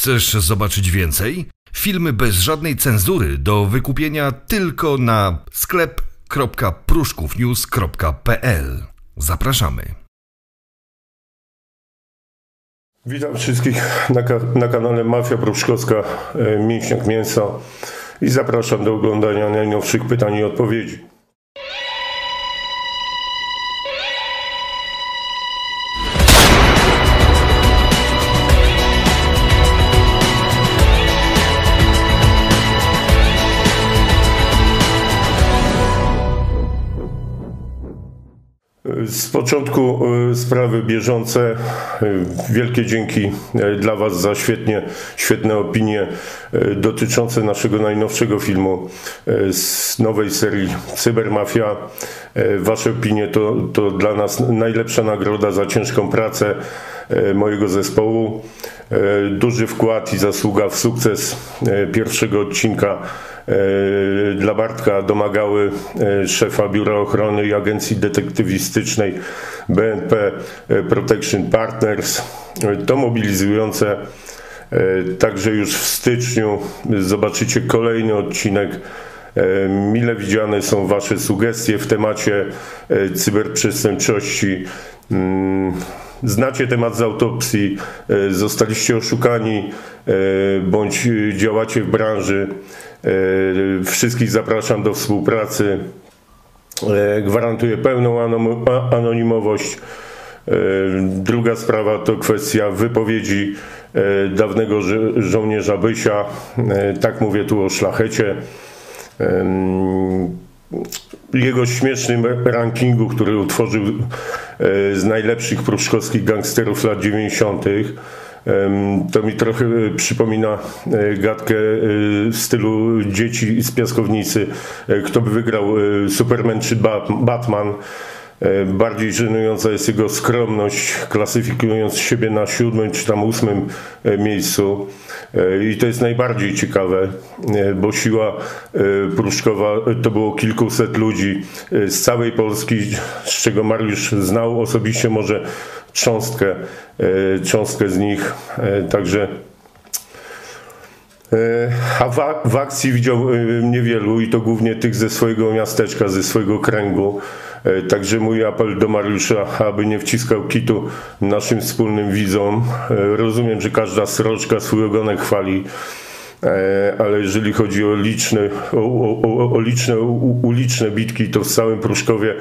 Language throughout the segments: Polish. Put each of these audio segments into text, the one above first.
Chcesz zobaczyć więcej? Filmy bez żadnej cenzury do wykupienia tylko na sklep.pruszkównews.pl. Zapraszamy. Witam wszystkich na, ka- na kanale Mafia Pruszkowska e, Mięśniak Mięsa i zapraszam do oglądania najnowszych pytań i odpowiedzi. Z początku e, sprawy bieżące. E, Wielkie dzięki e, dla Was za świetnie, świetne opinie dotyczące naszego najnowszego filmu z nowej serii Cybermafia. Wasze opinie to, to dla nas najlepsza nagroda za ciężką pracę mojego zespołu. Duży wkład i zasługa w sukces pierwszego odcinka E, dla Bartka domagały e, szefa Biura Ochrony i Agencji Detektywistycznej BNP e, Protection Partners. To mobilizujące. Także już w styczniu zobaczycie kolejny odcinek. Mile widziane są Wasze sugestie w temacie cyberprzestępczości. Znacie temat z autopsji, zostaliście oszukani bądź działacie w branży. E, wszystkich zapraszam do współpracy. E, gwarantuję pełną anonimowość. E, druga sprawa to kwestia wypowiedzi dawnego żo żołnierza Bysia. Tak mówię tu o szlachecie. Jego śmiesznym rankingu, który utworzył z najlepszych pruszkowskich gangsterów lat 90. To mi trochę e, przypomina e, gadkę e, w stylu dzieci z piaskownicy. Kto by wygrał, Superman czy Batman? Bardziej żenująca jest jego skromność, klasyfikując siebie na siódmym czy tam ósmym miejscu. I to jest najbardziej ciekawe, bo siła Pruszkowa to było kilkuset ludzi z całej Polski, z czego Mariusz znał osobiście może cząstkę, e, cząstkę z nich. E, także e, a w, akcji widział niewielu i to głównie tych ze swojego miasteczka, ze swojego kręgu. Także mój apel do Mariusza, aby nie wciskał kitu naszym wspólnym widzom. Rozumiem, że każda sroczka swój ogonek chwali, ale jeżeli chodzi o liczne, o, o, o liczne uliczne bitki, to w całym Pruszkowie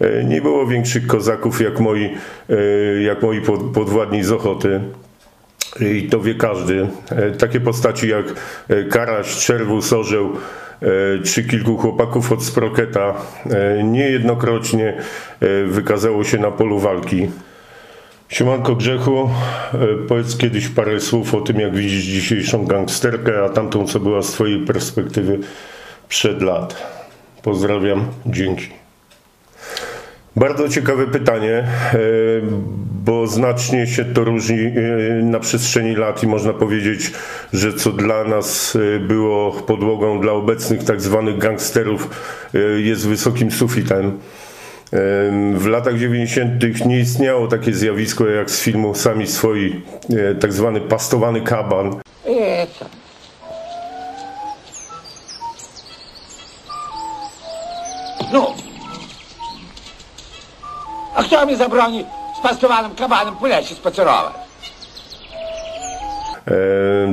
E, nie było większych kozaków jak moi, e, jak moi podwładni z Ochoty. I to wie każdy. E, takie postaci jak Karaś, Czerwus, Orzeł czy kilku chłopaków od Sproketa niejednokrotnie wykazało się na polu walki. Siemanko Grzechu, powiedz kiedyś parę słów o tym, jak widzisz dzisiejszą gangsterkę, a tamtą, co była z Twojej perspektywy przed lat. Pozdrawiam, dzięki. Bardzo ciekawe pytanie, e, bo znacznie się to różni e, na przestrzeni lat i można powiedzieć, że co dla nas e, było podłogą dla obecnych tak zwanych gangsterów jest wysokim sufitem. W latach 90. nie istniało takie zjawisko jak z filmu Sami Swoi, tak zwany pastowany kaban. No, a kto mi zabroni z pastowanym kabanem po lesie spacerować?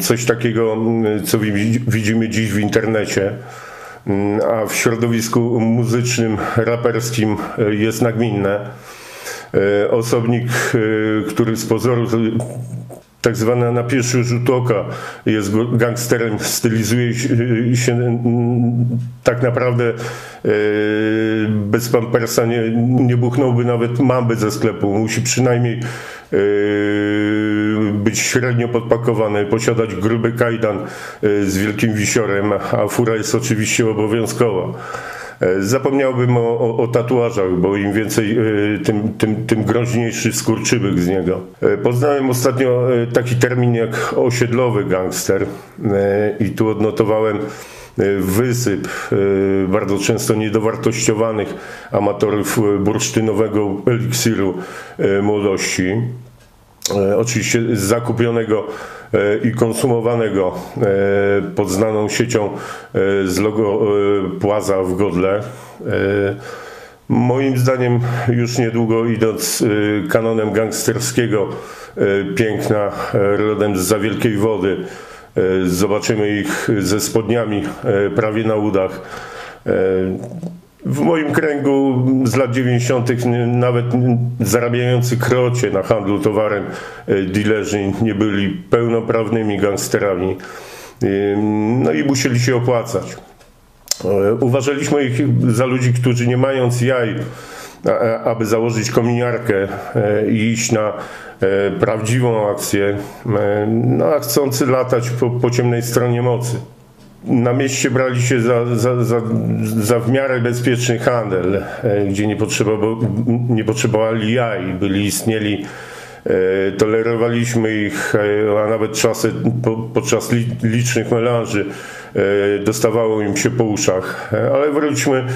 Coś takiego, co widzimy dziś w internecie, a w środowisku muzycznym, raperskim jest nagminne. Osobnik, który z pozoru tak zwana na pierwszy rzut oka jest gangsterem, stylizuje się tak naprawdę e, bez pampersa nie, nie buchnąłby nawet mamby ze sklepu. Musi przynajmniej e, być średnio podpakowany, posiadać gruby kajdan e, z wielkim wisiorem, a fura jest oczywiście obowiązkowa. E, zapomniałbym o, o, o, tatuażach, bo im więcej, e, tym, tym, tym groźniejszy skurczybyk z niego. E, poznałem ostatnio taki termin jak osiedlowy gangster i tu odnotowałem wysyp bardzo często niedowartościowanych amatorów bursztynowego eliksiru młodości. Oczywiście zakupionego i konsumowanego pod znaną siecią z logo Płaza w Godle. Moim zdaniem już niedługo idąc kanonem gangsterskiego piękna rodem z za wielkiej wody zobaczymy ich ze spodniami prawie na udach w moim kręgu z lat 90. nawet zarabiający krocie na handlu towarem e, dilerzy nie byli pełnoprawnymi gangsterami. No i musieli się opłacać. E, uważaliśmy ich za ludzi, którzy nie mając jaj, aby założyć kominiarkę e, i iść na prawdziwą akcję, no a chcący latać po, po ciemnej stronie mocy na mieście brali się za, za, za, za w miarę bezpieczny handel, e, gdzie nie, potrzeba, nie potrzebowali jaj, byli istnieli, e, tolerowaliśmy ich, e, a nawet czasy, podczas licznych melanży dostawało im się po uszach. Ale wróćmy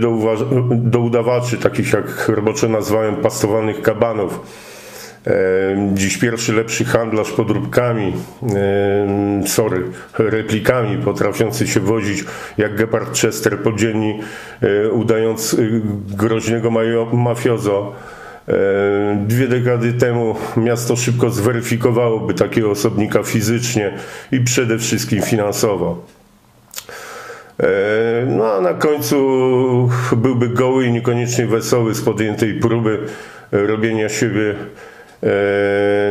do, do udawaczy, takich jak roboczo nazwałem pastowanych kabanów Dziś pierwszy lepszy handlarz podróbkami, sorry, replikami, potrafiący się wozić jak Gepard Chester po dzienni, e, udając e, groźnego mafiozo. Dwie dekady temu miasto szybko zweryfikowałoby takiego osobnika fizycznie i przede wszystkim finansowo. No a na końcu byłby goły i niekoniecznie wesoły z podjętej próby robienia siebie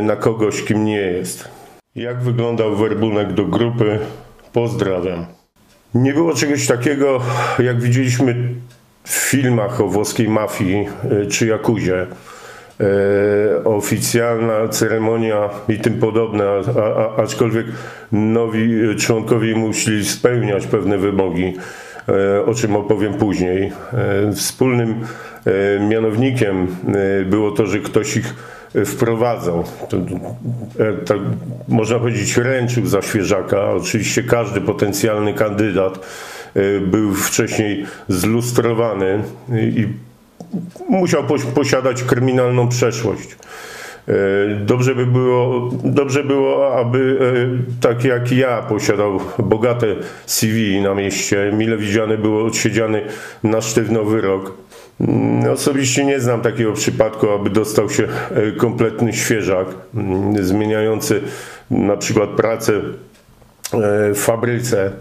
na kogoś, kim nie jest. Jak wyglądał werbunek do grupy? Pozdrawiam. Nie było czegoś takiego, jak widzieliśmy w filmach o włoskiej mafii e, czy Jakuzie. E, oficjalna ceremonia i tym podobne, aczkolwiek nowi członkowie musieli spełniać pewne wymogi, o czym opowiem później. Wspólnym mianownikiem było to, że ktoś ich wprowadzał. To, e, tak, można powiedzieć, ręczył za świeżaka. Oczywiście każdy potencjalny kandydat e, był wcześniej zlustrowany i musiał posiadać kryminalną przeszłość. E, dobrze by było, dobrze było, aby tak jak ja posiadał bogate CV na mieście, mile widziany był odsiedziany na sztywno wyrok. Mm, osobiście nie znam takiego przypadku, aby dostał się e, kompletny świeżak, mm, zmieniający na przykład pracę e, w fabryce.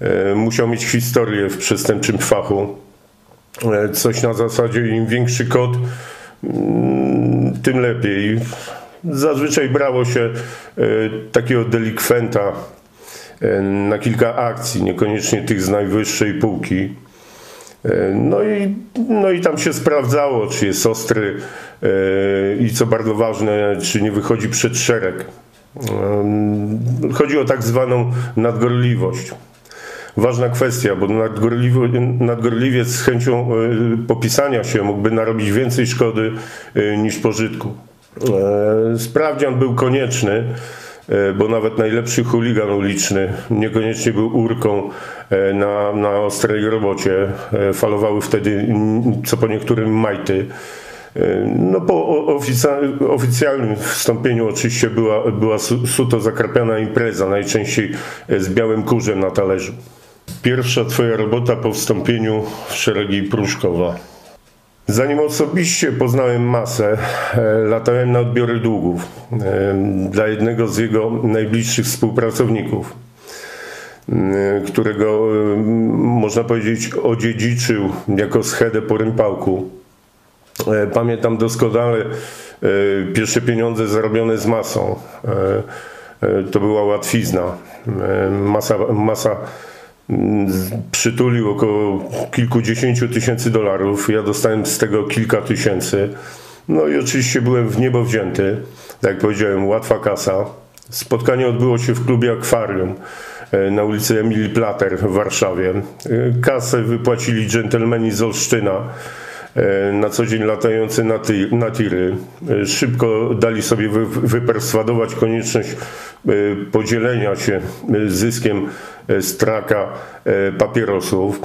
E, musiał mieć historię w przestępczym fachu. Coś na zasadzie im większy kod, mm, tym lepiej. Zazwyczaj brało się takiego delikwenta na kilka akcji, niekoniecznie tych z najwyższej półki. E, no i, no i tam się sprawdzało, czy jest ostry e, i co bardzo ważne, czy nie wychodzi przed szereg. E, chodzi o tak zwaną nadgorliwość. Ważna kwestia, bo nadgorliwiec z chęcią popisania się mógłby narobić więcej szkody niż pożytku. Sprawdzian był konieczny, bo nawet najlepszy chuligan uliczny niekoniecznie był urką e, na, na ostrej robocie. E, falowały wtedy, co po niektórym, majty. No po oficjalnym wstąpieniu oczywiście była, była suto zakrapiana impreza, najczęściej z białym kurzem na talerzu. Pierwsza twoja robota po wstąpieniu w szeregi Pruszkowa. Zanim osobiście poznałem masę, e, latałem na odbiory długów e, dla jednego z jego najbliższych współpracowników, e, którego można powiedzieć odziedziczył jako schedę po rympałku. Pamiętam doskonale pierwsze pieniądze zarobione z masą. To była łatwizna. Masa, masa przytulił około kilkudziesięciu tysięcy dolarów. Ja dostałem z tego kilka tysięcy. No i oczywiście byłem w niebo wzięty. Tak jak powiedziałem, łatwa kasa. Spotkanie odbyło się w klubie Akwarium e, na ulicy Emilii Plater w Warszawie. E, kasę wypłacili dżentelmeni z Olsztyna na co dzień latający na, ty, na tiry. Szybko dali sobie wy, wyperswadować konieczność podzielenia się zyskiem straka e, papierosów.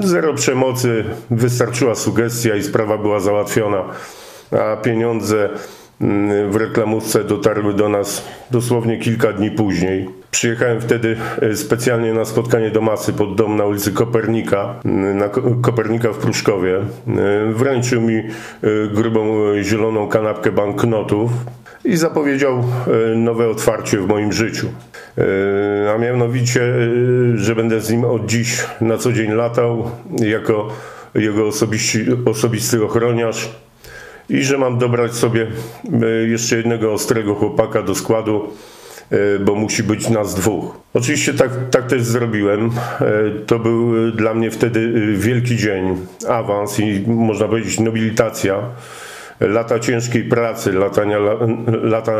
Zero przemocy, wystarczyła sugestia i sprawa była załatwiona, a pieniądze mm, w reklamówce dotarły do nas dosłownie kilka dni później. Przyjechałem wtedy e, specjalnie na spotkanie do masy pod dom na ulicy Kopernika, na Kopernika w Pruszkowie. E, wręczył mi grubą zieloną kanapkę banknotów i zapowiedział nowe otwarcie w moim życiu. A mianowicie, że będę z nim od dziś na co dzień latał jako jego osobisty ochroniarz i że mam dobrać sobie e, jeszcze jednego ostrego chłopaka do składu, e, bo musi być nas dwóch. Oczywiście tak, tak też zrobiłem. E, to był dla mnie wtedy wielki dzień, awans i można powiedzieć nobilitacja. Lata ciężkiej pracy, latania, lata,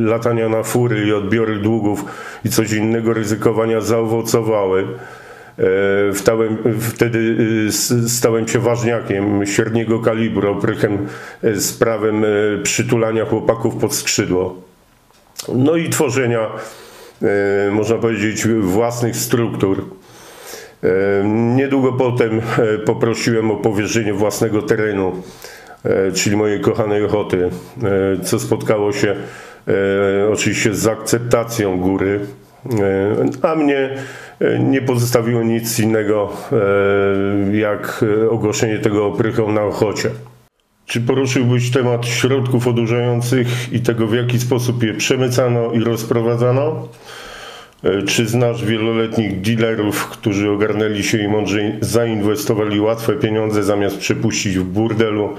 latania na fury i odbiory długów i coś innego ryzykowania zaowocowały. E, Stałem, wtedy e, stałem się ważniakiem średniego kalibru, oprychem e, z prawem przytulania chłopaków pod skrzydło. No i tworzenia, można powiedzieć, własnych struktur. Niedługo potem poprosiłem o powierzenie własnego terenu, czyli mojej kochanej ochoty, co spotkało się oczywiście z akceptacją góry, a mnie nie pozostawiło nic innego e, jak ogłoszenie tego oprychą na Ochocie. Czy poruszyłbyś temat środków odurzających i tego, w jaki sposób je przemycano i rozprowadzano? E, czy znasz wieloletnich dealerów, którzy ogarnęli się i mądrze zainwestowali łatwe pieniądze zamiast przepuścić w burdelu,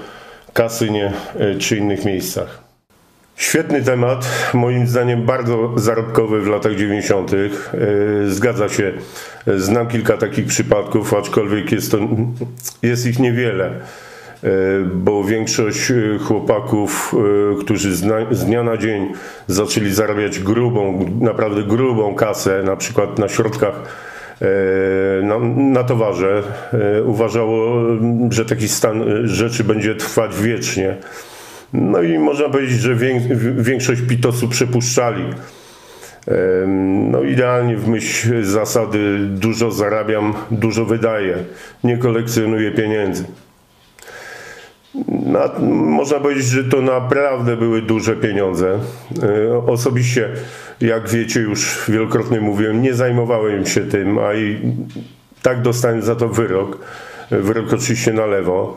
kasynie e, czy innych miejscach? Świetny temat, moim zdaniem bardzo zarobkowy w latach 90. E, zgadza się, znam kilka takich przypadków, aczkolwiek jest, to, jest ich niewiele, e, bo większość e, chłopaków, którzy z dnia na dzień zaczęli zarabiać grubą, naprawdę grubą kasę, na przykład na środkach na, na towarze, uważało, że taki stan rzeczy będzie trwać wiecznie. No i można powiedzieć, że większość pitosu przepuszczali. No idealnie w myśl zasady dużo zarabiam, dużo wydaję, nie kolekcjonuję pieniędzy. Można powiedzieć, że to naprawdę były duże pieniądze. E, osobiście, jak wiecie, już wielokrotnie mówiłem, nie zajmowałem się tym, a i tak dostałem za to wyrok. Wyrok oczywiście na lewo.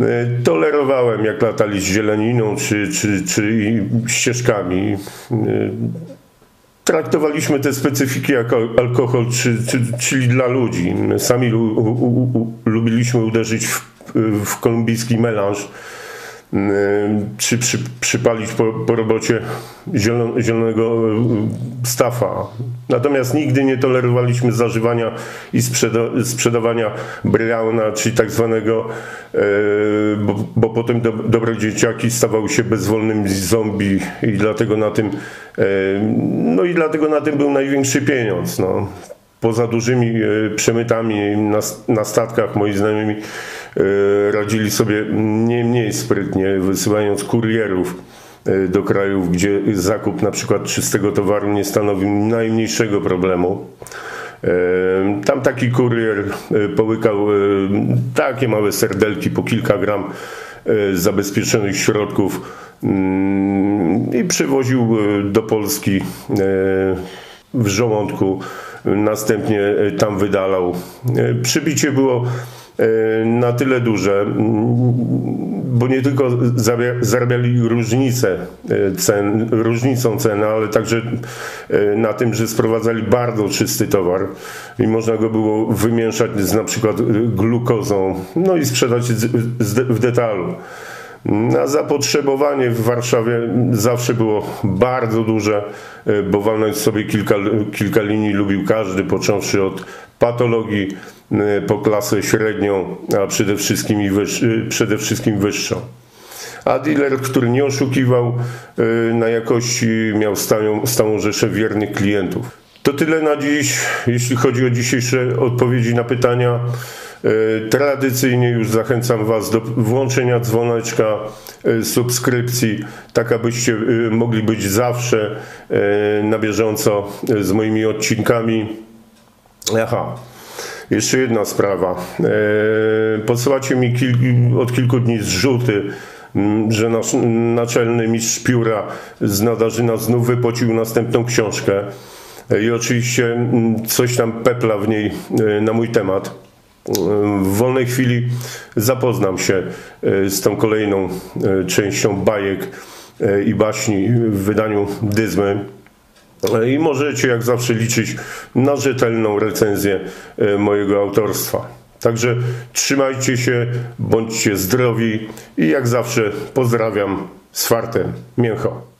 E, tolerowałem, jak latali z zieleniną czy, czy, czy ścieżkami. E, traktowaliśmy te specyfiki jako alkohol, czy, czy, czyli dla ludzi. Sami u, u, lubiliśmy uderzyć w, w kolumbijski melanż czy przy, przypalić po, po robocie zielon, zielonego stafa. Natomiast nigdy nie tolerowaliśmy zażywania i sprzeda, sprzedawania Browna, czyli tak zwanego, e, bo, bo potem do, dobre dzieciaki stawały się bezwolnymi zombie i dlatego na tym, no i dlatego na tym był największy pieniądz. No. Poza dużymi przemytami na, na statkach, moi znajomymi radzili sobie nie mniej sprytnie, wysyłając kurierów e, do krajów, gdzie zakup na przykład czystego towaru nie stanowił najmniejszego problemu. E, tam taki kurier połykał takie małe serdelki po kilka gram zabezpieczonych środków mm, i przywoził do Polski w żołądku. Następnie tam wydalał. Przybicie było E, na tyle duże, bo nie tylko zarabiali różnicę e, cen, różnicą ceny, ale także e, na tym, że sprowadzali bardzo czysty towar i można go było wymieszać z na przykład glukozą, no i sprzedać w detalu. Na zapotrzebowanie w Warszawie zawsze było bardzo duże, bo walnąć sobie kilka, kilka linii lubił każdy, począwszy od patologii y, po klasę średnią, a przede wszystkim, y, przede wszystkim wyższą. A dealer, który nie oszukiwał y, na jakości, miał stałą, stałą rzeszę wiernych klientów. To tyle na dziś, jeśli chodzi o dzisiejsze odpowiedzi na pytania. Tradycyjnie już zachęcam Was do włączenia dzwoneczka, subskrypcji, tak abyście mogli być zawsze na bieżąco z moimi odcinkami. Aha. Jeszcze jedna sprawa. E, podsyłacie mi kil od kilku dni zrzuty mm, że nasz naczelny mistrz pióra z Nadarzyna znów wypocił następną książkę i oczywiście mm, coś tam pepla w niej e, na mój temat. W wolnej chwili zapoznam się e, z tą kolejną e, częścią bajek i baśni w wydaniu Dyzmy. I możecie jak zawsze liczyć na rzetelną recenzję mojego autorstwa. Także trzymajcie się, bądźcie zdrowi i jak zawsze pozdrawiam z fartem Mięcho.